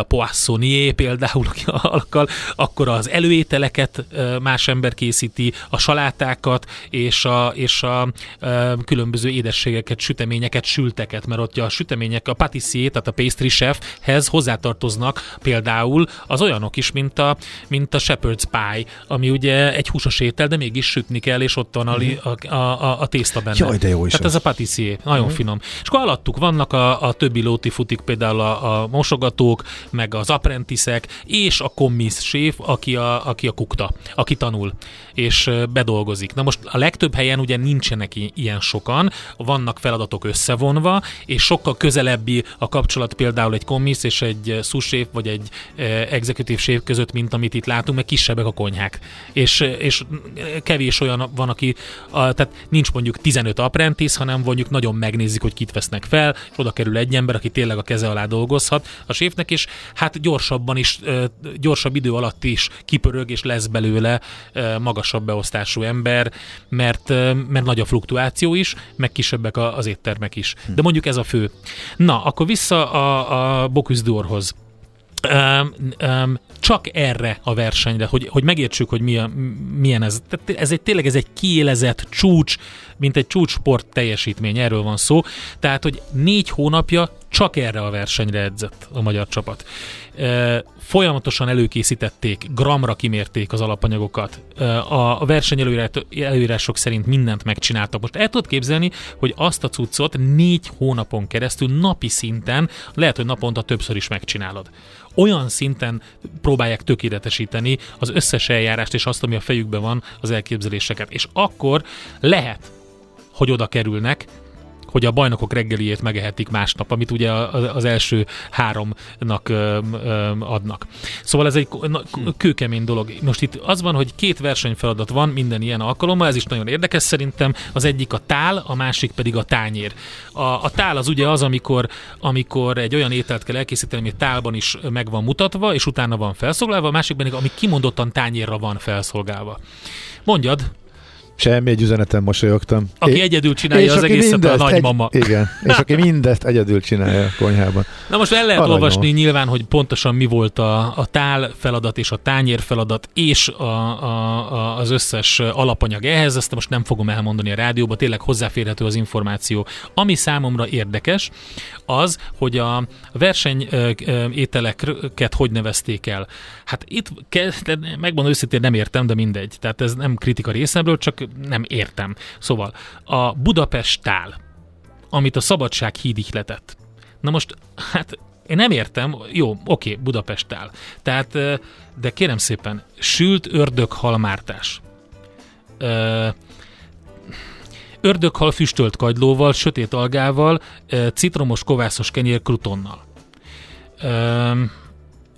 poissonnier például, aki a halakkal, akkor az előételeket más ember készíti, a salátákat, és a, és a, a különböző édességeket, süteményeket, sülteket, mert ott a sütemények, a patissier, tehát a pastry chefhez hozzátartoznak például az olyanok is, mint a, mint a shepherd's pie, ami ugye egy húsos étel, de mégis sütni kell, és ott van a, mhm. a, a, a tészta benne. Jaj, de jó is Tehát ez a patissier, nagyon uh-huh. finom. És akkor alattuk vannak a, a többi lóti futik, például a, a mosogatók, meg az apprentiszek, és a kommis séf, aki a, aki a kukta, aki tanul, és bedolgozik. Na most a legtöbb helyen ugye nincsenek ilyen sokan, vannak feladatok összevonva, és sokkal közelebbi a kapcsolat például egy kommis és egy sous vagy egy executive séf között, mint amit itt látunk, mert kisebbek a konyhák. És, és kevés olyan van, aki, a, tehát nincs mondjuk 15 apprentice, hanem mondjuk nagyon megnézik, hogy kit vesznek fel, és oda kerül egy ember, aki tényleg a keze alá dolgozhat a séfnek, és hát gyorsabban is, gyorsabb idő alatt is kipörög, és lesz belőle magasabb beosztású ember, mert, mert nagy a fluktuáció is, meg kisebbek az éttermek is. De mondjuk ez a fő. Na, akkor vissza a, a Bocuse d'Orhoz. Um, um, csak erre a versenyre, hogy, hogy megértsük, hogy milyen, milyen ez. Tehát ez egy tényleg ez egy kiélezett csúcs, mint egy csúcsport teljesítmény, erről van szó. Tehát, hogy négy hónapja csak erre a versenyre edzett a magyar csapat. Folyamatosan előkészítették, gramra kimérték az alapanyagokat. A verseny előírások szerint mindent megcsináltak. Most el tudod képzelni, hogy azt a cuccot négy hónapon keresztül napi szinten, lehet, hogy naponta többször is megcsinálod olyan szinten próbálják tökéletesíteni az összes eljárást és azt, ami a fejükben van, az elképzeléseket. És akkor lehet, hogy oda kerülnek, hogy a bajnokok reggeliét megehetik másnap, amit ugye az első háromnak adnak. Szóval ez egy kőkemény dolog. Most itt az van, hogy két versenyfeladat van minden ilyen alkalommal, ez is nagyon érdekes szerintem. Az egyik a tál, a másik pedig a tányér. A, a tál az ugye az, amikor, amikor egy olyan ételt kell elkészíteni, ami tálban is meg van mutatva, és utána van felszolgálva, a másik pedig, ami kimondottan tányérra van felszolgálva. Mondjad, Semmi egy üzenetem mosolyogtam. Aki é, egyedül csinálja az egészet a nagymama. Egy, igen, <laughs> és aki mindezt egyedül csinálja a konyhában. Na most el lehet Aranyom. olvasni nyilván, hogy pontosan mi volt a, a tál feladat és a tányér feladat és a, a, a, az összes alapanyag ehhez, ezt most nem fogom elmondani a rádióba, tényleg hozzáférhető az információ. Ami számomra érdekes, az, hogy a verseny ételeket hogy nevezték el. Hát itt megmondom őszintén nem értem, de mindegy. Tehát ez nem kritika részemről, csak nem értem. Szóval a Budapest tál, amit a Szabadság híd ihletett. Na most, hát én nem értem, jó, oké, Budapest tál. Tehát, de kérem szépen, sült ördöghalmártás. Ördöghal füstölt kagylóval, sötét algával, citromos kovászos kenyér krutonnal.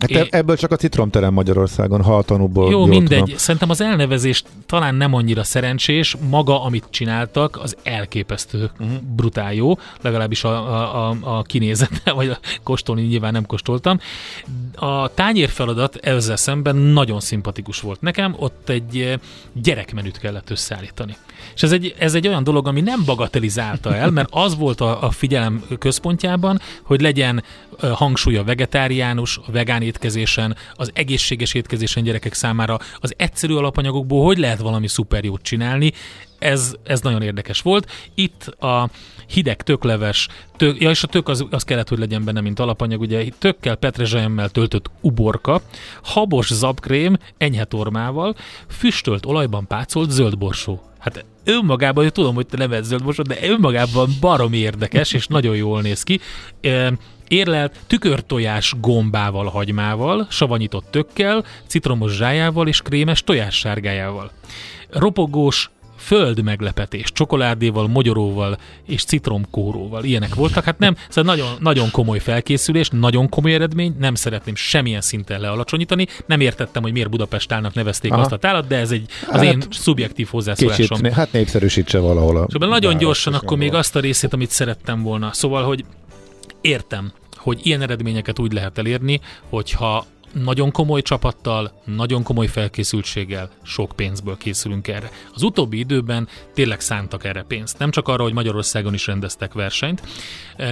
Hát é... ebből csak a citromterem Magyarországon, ha a tanúból Jó, mindegy. Tudom. Szerintem az elnevezés talán nem annyira szerencsés, maga, amit csináltak, az elképesztő uh-huh. brutál jó, legalábbis a, a, a, a kinézete, <laughs> vagy a kóstolni nyilván nem kóstoltam. A tányérfeladat ezzel szemben nagyon szimpatikus volt nekem, ott egy eh, gyerekmenüt kellett összeállítani. És ez egy, ez egy olyan dolog, ami nem bagatelizálta el, mert az volt a, a figyelem központjában, hogy legyen hangsúly a vegetáriánus, a vegán étkezésen, az egészséges étkezésen gyerekek számára, az egyszerű alapanyagokból hogy lehet valami szuper jót csinálni, ez, ez nagyon érdekes volt. Itt a hideg tökleves, tök, ja és a tök az, az kellett, hogy legyen benne, mint alapanyag, ugye tökkel, petrezselyemmel töltött uborka, habos zabkrém, enyhe tormával, füstölt olajban pácolt zöldborsó. Hát önmagában, hogy tudom, hogy te nem zöldborsó, de önmagában barom érdekes, és nagyon jól néz ki érlelt tükörtojás gombával, hagymával, savanyított tökkel, citromos zsájával és krémes tojássárgájával. Ropogós föld meglepetés, csokoládéval, mogyoróval és citromkóróval. Ilyenek voltak. Hát nem, szóval nagyon, nagyon komoly felkészülés, nagyon komoly eredmény, nem szeretném semmilyen szinten lealacsonyítani. Nem értettem, hogy miért Budapest állnak nevezték Aha. azt a tálat, de ez egy az hát, én szubjektív hozzászólásom. Kicsit, hát népszerűsítse valahol a Szóval nagyon gyorsan akkor még azt a részét, amit szerettem volna. Szóval, hogy értem, hogy ilyen eredményeket úgy lehet elérni, hogyha nagyon komoly csapattal, nagyon komoly felkészültséggel, sok pénzből készülünk erre. Az utóbbi időben tényleg szántak erre pénzt. Nem csak arra, hogy Magyarországon is rendeztek versenyt,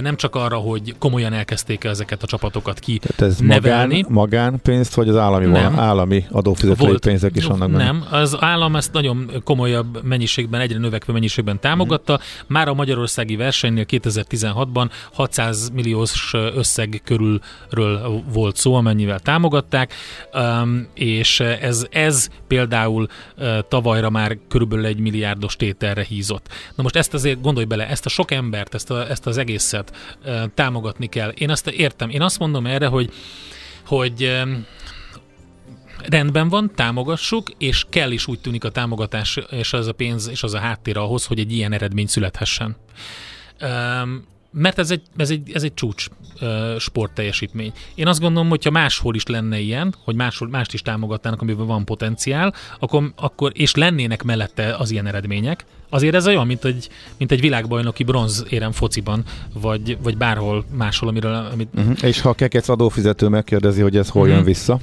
nem csak arra, hogy komolyan elkezdték ezeket a csapatokat ki Tehát ez nevelni. Magán, magánpénzt, vagy az állami, nem. állami adófizetői Volt. pénzek is vannak benne? Nem, az állam ezt nagyon komolyabb mennyiségben, egyre növekvő mennyiségben támogatta. Mm. Már a magyarországi versenynél 2016-ban 600 milliós összeg körülről volt szó, amennyivel támogatták, és ez, ez például tavalyra már körülbelül egy milliárdos tételre hízott. Na most ezt azért gondolj bele, ezt a sok embert, ezt, a, ezt az egészet támogatni kell. Én azt értem. Én azt mondom erre, hogy hogy rendben van, támogassuk, és kell is úgy tűnik a támogatás, és az a pénz, és az a háttér ahhoz, hogy egy ilyen eredmény születhessen. Um, mert ez egy, ez egy, ez egy csúcs uh, sportteljesítmény. Én azt gondolom, hogyha máshol is lenne ilyen, hogy máshol, mást is támogatnának, amiben van potenciál, akkor, akkor, és lennének mellette az ilyen eredmények, azért ez olyan, mint egy, mint egy világbajnoki bronz érem fociban, vagy, vagy bárhol máshol, amiről... Amit... Uh-huh. És ha a kekec adófizető megkérdezi, hogy ez hol uh-huh. jön vissza?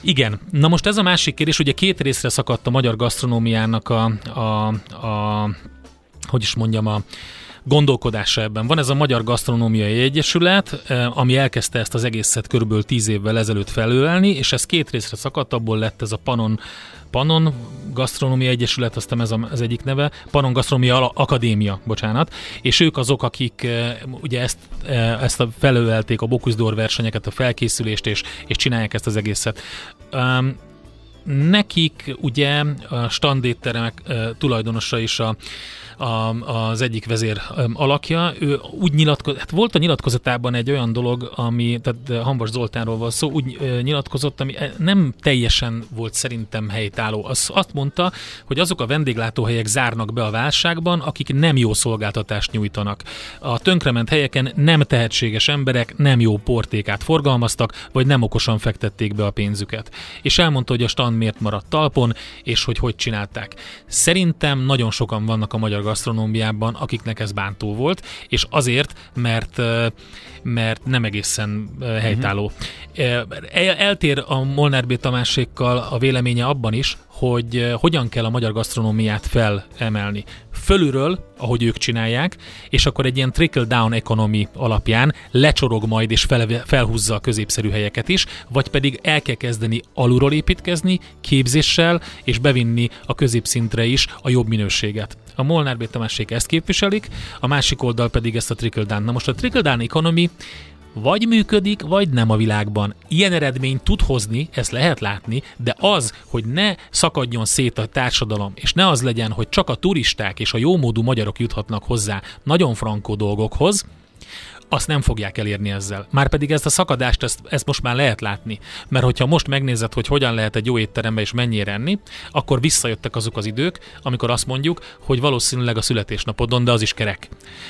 Igen. Na most ez a másik kérdés, ugye két részre szakadt a magyar gasztronómiának a, a, a hogy is mondjam, a, gondolkodása ebben. Van ez a Magyar Gasztronómiai Egyesület, eh, ami elkezdte ezt az egészet körülbelül tíz évvel ezelőtt felülelni, és ez két részre szakadt, abból lett ez a Panon Panon Gasztronómia Egyesület, aztán ez az egyik neve, Panon Gasztronómia Akadémia, bocsánat, és ők azok, akik e, ugye ezt, e, ezt a felölelték a Bocuse versenyeket, a felkészülést, és, és csinálják ezt az egészet. Um, nekik ugye a standéttermek e, tulajdonosa is a a, az egyik vezér alakja, ő úgy nyilatkozott, hát volt a nyilatkozatában egy olyan dolog, ami, tehát Hambas Zoltánról van szó, úgy nyilatkozott, ami e, nem teljesen volt szerintem helytálló. Az, azt mondta, hogy azok a vendéglátóhelyek zárnak be a válságban, akik nem jó szolgáltatást nyújtanak. A tönkrement helyeken nem tehetséges emberek nem jó portékát forgalmaztak, vagy nem okosan fektették be a pénzüket. És elmondta, hogy a stand miért maradt talpon, és hogy hogy csinálták. Szerintem nagyon sokan vannak a magyar gasztronómiában, akiknek ez bántó volt, és azért, mert mert nem egészen helytálló. Uh-huh. El, eltér a Molnár B. Tamásékkal a véleménye abban is, hogy hogyan kell a magyar gasztronómiát felemelni. Fölülről, ahogy ők csinálják, és akkor egy ilyen trickle-down economy alapján lecsorog majd és fel, felhúzza a középszerű helyeket is, vagy pedig el kell kezdeni alulról építkezni, képzéssel, és bevinni a középszintre is a jobb minőséget. A Molnár B. Tamásék ezt képviselik, a másik oldal pedig ezt a trickle-down. Na most a trickle-down economy vagy működik, vagy nem a világban. Ilyen eredményt tud hozni, ezt lehet látni, de az, hogy ne szakadjon szét a társadalom, és ne az legyen, hogy csak a turisták és a jómódú magyarok juthatnak hozzá nagyon frankó dolgokhoz, azt nem fogják elérni ezzel. Márpedig ezt a szakadást, ezt, ezt most már lehet látni. Mert hogyha most megnézed, hogy hogyan lehet egy jó étterembe és mennyire enni, akkor visszajöttek azok az idők, amikor azt mondjuk, hogy valószínűleg a születésnapodon, de az is kerek.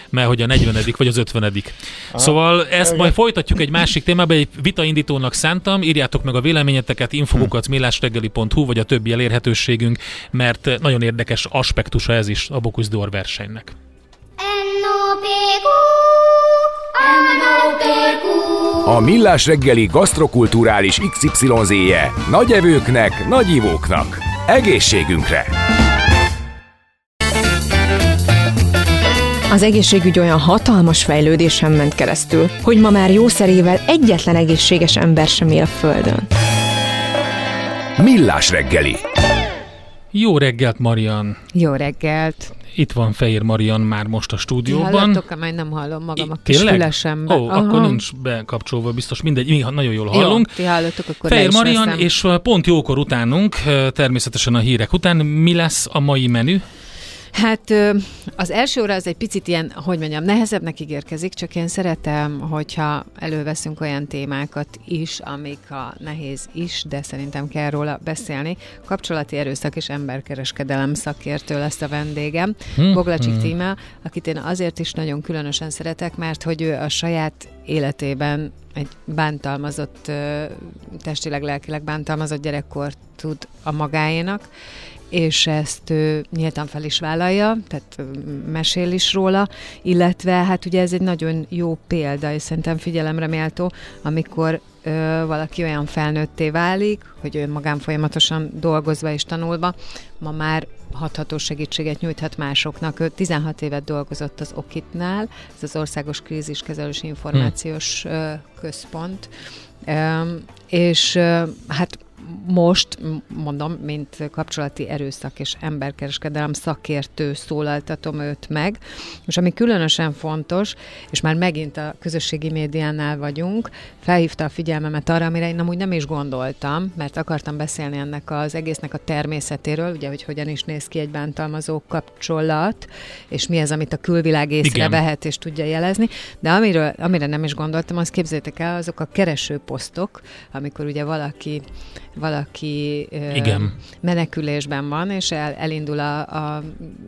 Mert hogy a 40. vagy az 50. Aha. Szóval ezt okay. majd folytatjuk egy másik témában, egy vitaindítónak szántam, írjátok meg a véleményeteket, infokukat, millásreggeli.hu, vagy a többi elérhetőségünk, mert nagyon érdekes aspektusa ez is a Bocuse d'Or versenynek. A Millás reggeli gasztrokulturális XYZ-je nagy evőknek, nagy ivóknak. Egészségünkre! Az egészségügy olyan hatalmas fejlődésen ment keresztül, hogy ma már jószerével egyetlen egészséges ember sem él a Földön. Millás reggeli. Jó reggelt, Marian! Jó reggelt! Itt van Fehér Marian már most a stúdióban. Hallatok, amely nem hallom magam a kis fülesembe. Ó, Aha. akkor nincs bekapcsolva, biztos mindegy, mi nagyon jól hallunk. Jó, ti hallotok, akkor Fehér Marian, veszem. és pont jókor utánunk, természetesen a hírek után, mi lesz a mai menü? Hát az első óra az egy picit ilyen, hogy mondjam, nehezebbnek ígérkezik, csak én szeretem, hogyha előveszünk olyan témákat is, amik a nehéz is, de szerintem kell róla beszélni. Kapcsolati erőszak és emberkereskedelem szakértő lesz a vendégem, hmm. Boglacsik hmm. Tíma, akit én azért is nagyon különösen szeretek, mert hogy ő a saját életében egy bántalmazott, testileg, lelkileg bántalmazott gyerekkort tud a magáénak, és ezt ő nyíltan fel is vállalja, tehát mesél is róla, illetve hát ugye ez egy nagyon jó példa, és szerintem figyelemre méltó, amikor ö, valaki olyan felnőtté válik, hogy ő magán folyamatosan dolgozva és tanulva, ma már hatható segítséget nyújthat másoknak. Ő 16 évet dolgozott az Okitnál, ez az Országos Kríziskezelési Információs hmm. Központ, és hát most, mondom, mint kapcsolati erőszak és emberkereskedelem szakértő szólaltatom őt meg, és ami különösen fontos, és már megint a közösségi médiánál vagyunk, felhívta a figyelmemet arra, amire én amúgy nem is gondoltam, mert akartam beszélni ennek az egésznek a természetéről, ugye, hogy hogyan is néz ki egy bántalmazó kapcsolat, és mi az, amit a külvilág észrevehet és tudja jelezni, de amiről, amire nem is gondoltam, az képzeljétek el, azok a keresőposztok, amikor ugye valaki valaki Igen. menekülésben van, és el, elindul a, a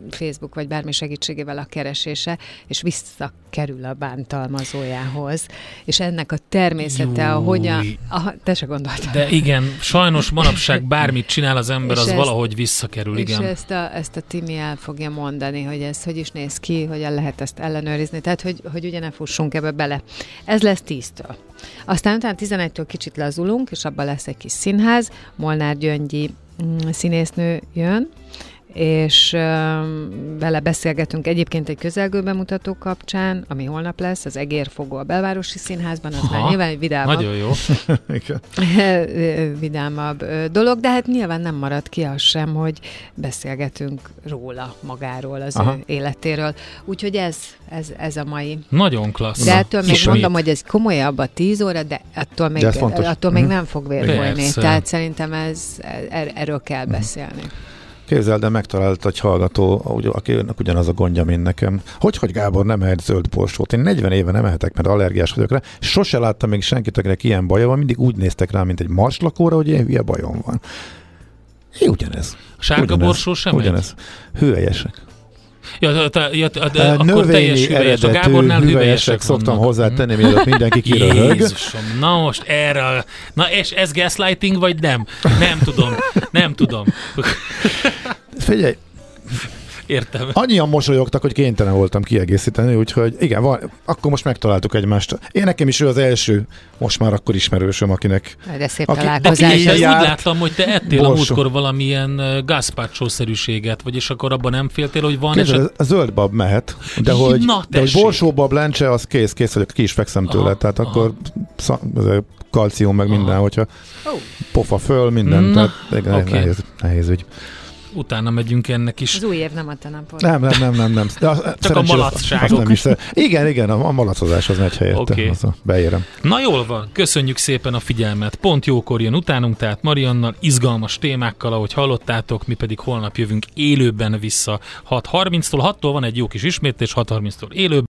Facebook vagy bármi segítségével a keresése, és visszakerül a bántalmazójához. És ennek a természete, a hogyan... Aha, te se gondoltad. De igen, sajnos manapság bármit csinál az ember, és az ezt, valahogy visszakerül, igen. És ezt a, ezt a Timi el fogja mondani, hogy ez hogy is néz ki, hogyan lehet ezt ellenőrizni. Tehát, hogy, hogy ugye ne fussunk ebbe bele. Ez lesz tíztől. Aztán utána 11-től kicsit lazulunk, és abban lesz egy kis színház. Molnár Gyöngyi mm, színésznő jön, és vele beszélgetünk egyébként egy közelgő bemutató kapcsán, ami holnap lesz, az Egérfogó a Belvárosi Színházban, az Aha, már nyilván egy vidámabb, nagyon jó. <laughs> <laughs> vidámabb dolog, de hát nyilván nem marad ki az sem, hogy beszélgetünk róla, magáról, az Aha. ő életéről. Úgyhogy ez, ez, ez a mai. Nagyon klassz. De ettől még Ismét. mondom, hogy ez komolyabb a tíz óra, de attól még, de attól még mhm. nem fog vérfolni. Tehát szerintem ez, er, erről kell mhm. beszélni. Képzeld, de megtalált egy hallgató, akinek ugyanaz a gondja, mint nekem. Hogy, hogy Gábor nem ehet zöld borsót? Én 40 éve nem ehetek, mert allergiás vagyok rá. Sose láttam még senkit, akinek ilyen baja van. Mindig úgy néztek rá, mint egy marslakóra, hogy ilyen hülye bajom van. É, ugyanez. A sárga ugyanez, borsó sem Ugyanez. Hüvelyesek. Ja, ta, ja, ta, de uh, akkor teljes hüvelyes. A Gábornál hüvelyesek szoktam hozzátenni, mielőtt mindenki kiröhög. Jézusom, na most erre, na és ez gaslighting, vagy nem? Nem tudom, nem tudom. <laughs> Figyelj, Értem. Annyian mosolyogtak, hogy kénytelen voltam kiegészíteni, úgyhogy igen, van, akkor most megtaláltuk egymást. Én nekem is ő az első, most már akkor ismerősöm, akinek... De szép aki, találkozás. De úgy láttam, hogy te ettél Borsó. a múltkor valamilyen gazpacho-szerűséget, vagyis akkor abban nem féltél, hogy van Kérdez, eset... A zöld bab mehet, de hogy, Na, de hogy borsóbab lencse, az kész, kész, hogy ki is fekszem tőle, aha, tehát aha. akkor szak, kalcium meg minden, aha. hogyha oh. pofa föl, minden, Na, tehát okay. nehéz, nehéz ügy utána megyünk ennek is. Az új év nem a te napod. Nem, nem, nem, nem. nem. De az, Csak a malacságok. nem is, igen, igen, a, a malacozás az megy helyette. Okay. Az a, beérem. Na jól van, köszönjük szépen a figyelmet. Pont jókor jön utánunk, tehát Mariannal izgalmas témákkal, ahogy hallottátok, mi pedig holnap jövünk élőben vissza 6.30-tól. 6-tól van egy jó kis ismétlés, 6.30-tól élőben.